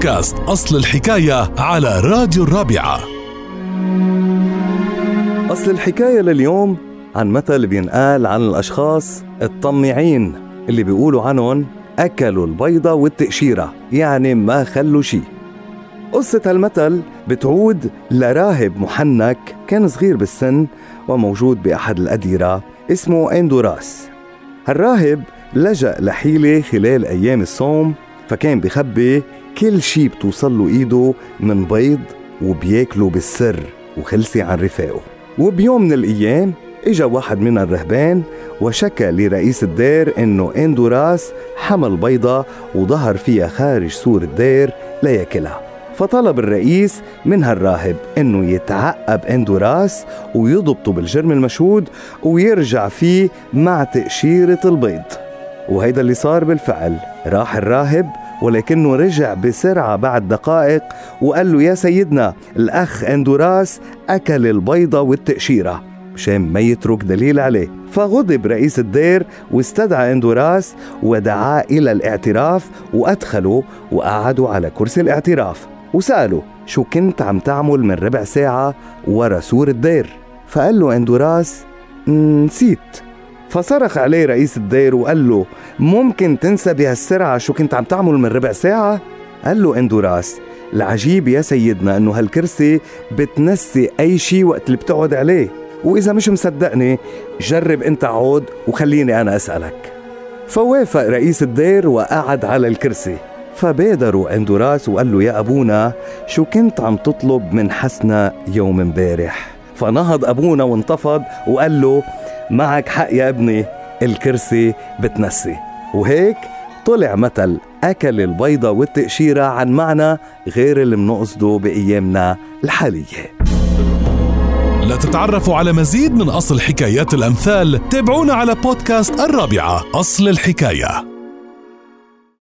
بودكاست أصل الحكاية على راديو الرابعة. أصل الحكاية لليوم عن مثل بينقال عن الأشخاص الطميعين اللي بيقولوا عنهم أكلوا البيضة والتقشيرة يعني ما خلوا شي. قصة هالمثل بتعود لراهب محنك كان صغير بالسن وموجود بأحد الأديرة اسمه إندوراس. هالراهب لجأ لحيلة خلال أيام الصوم فكان بخبي كل شي بتوصل له إيده من بيض وبياكله بالسر وخلسة عن رفاقه. وبيوم من الأيام إجا واحد من الرهبان وشكى لرئيس الدير إنه اندوراس حمل بيضة وظهر فيها خارج سور الدير ليأكلها. فطلب الرئيس من هالراهب إنه يتعقب اندوراس ويضبطه بالجرم المشهود ويرجع فيه مع تقشيرة البيض. وهيدا اللي صار بالفعل. راح الراهب ولكنه رجع بسرعة بعد دقائق وقال له يا سيدنا الأخ أندوراس أكل البيضة والتقشيرة مشان ما يترك دليل عليه. فغضب رئيس الدير واستدعى أندوراس ودعاه إلى الاعتراف وأدخله وقعدوا على كرسي الاعتراف وسأله شو كنت عم تعمل من ربع ساعة ورا سور الدير؟ فقال له أندوراس نسيت. فصرخ عليه رئيس الدير وقال له ممكن تنسى بهالسرعة شو كنت عم تعمل من ربع ساعة؟ قال له إندوراس العجيب يا سيدنا إنه هالكرسي بتنسي أي شيء وقت اللي بتقعد عليه. وإذا مش مصدقني جرب أنت عود وخليني أنا أسألك. فوافق رئيس الدير وقعد على الكرسي. فبادروا إندوراس وقال له يا أبونا شو كنت عم تطلب من حسنا يوم امبارح؟ فنهض أبونا وانتفض وقال له معك حق يا ابني الكرسي بتنسي. وهيك طلع مثل أكل البيضة والتقشيرة عن معنى غير اللي منقصده بأيامنا الحالية. لتتعرفوا على مزيد من أصل حكايات الأمثال تابعونا على بودكاست الرابعة أصل الحكاية.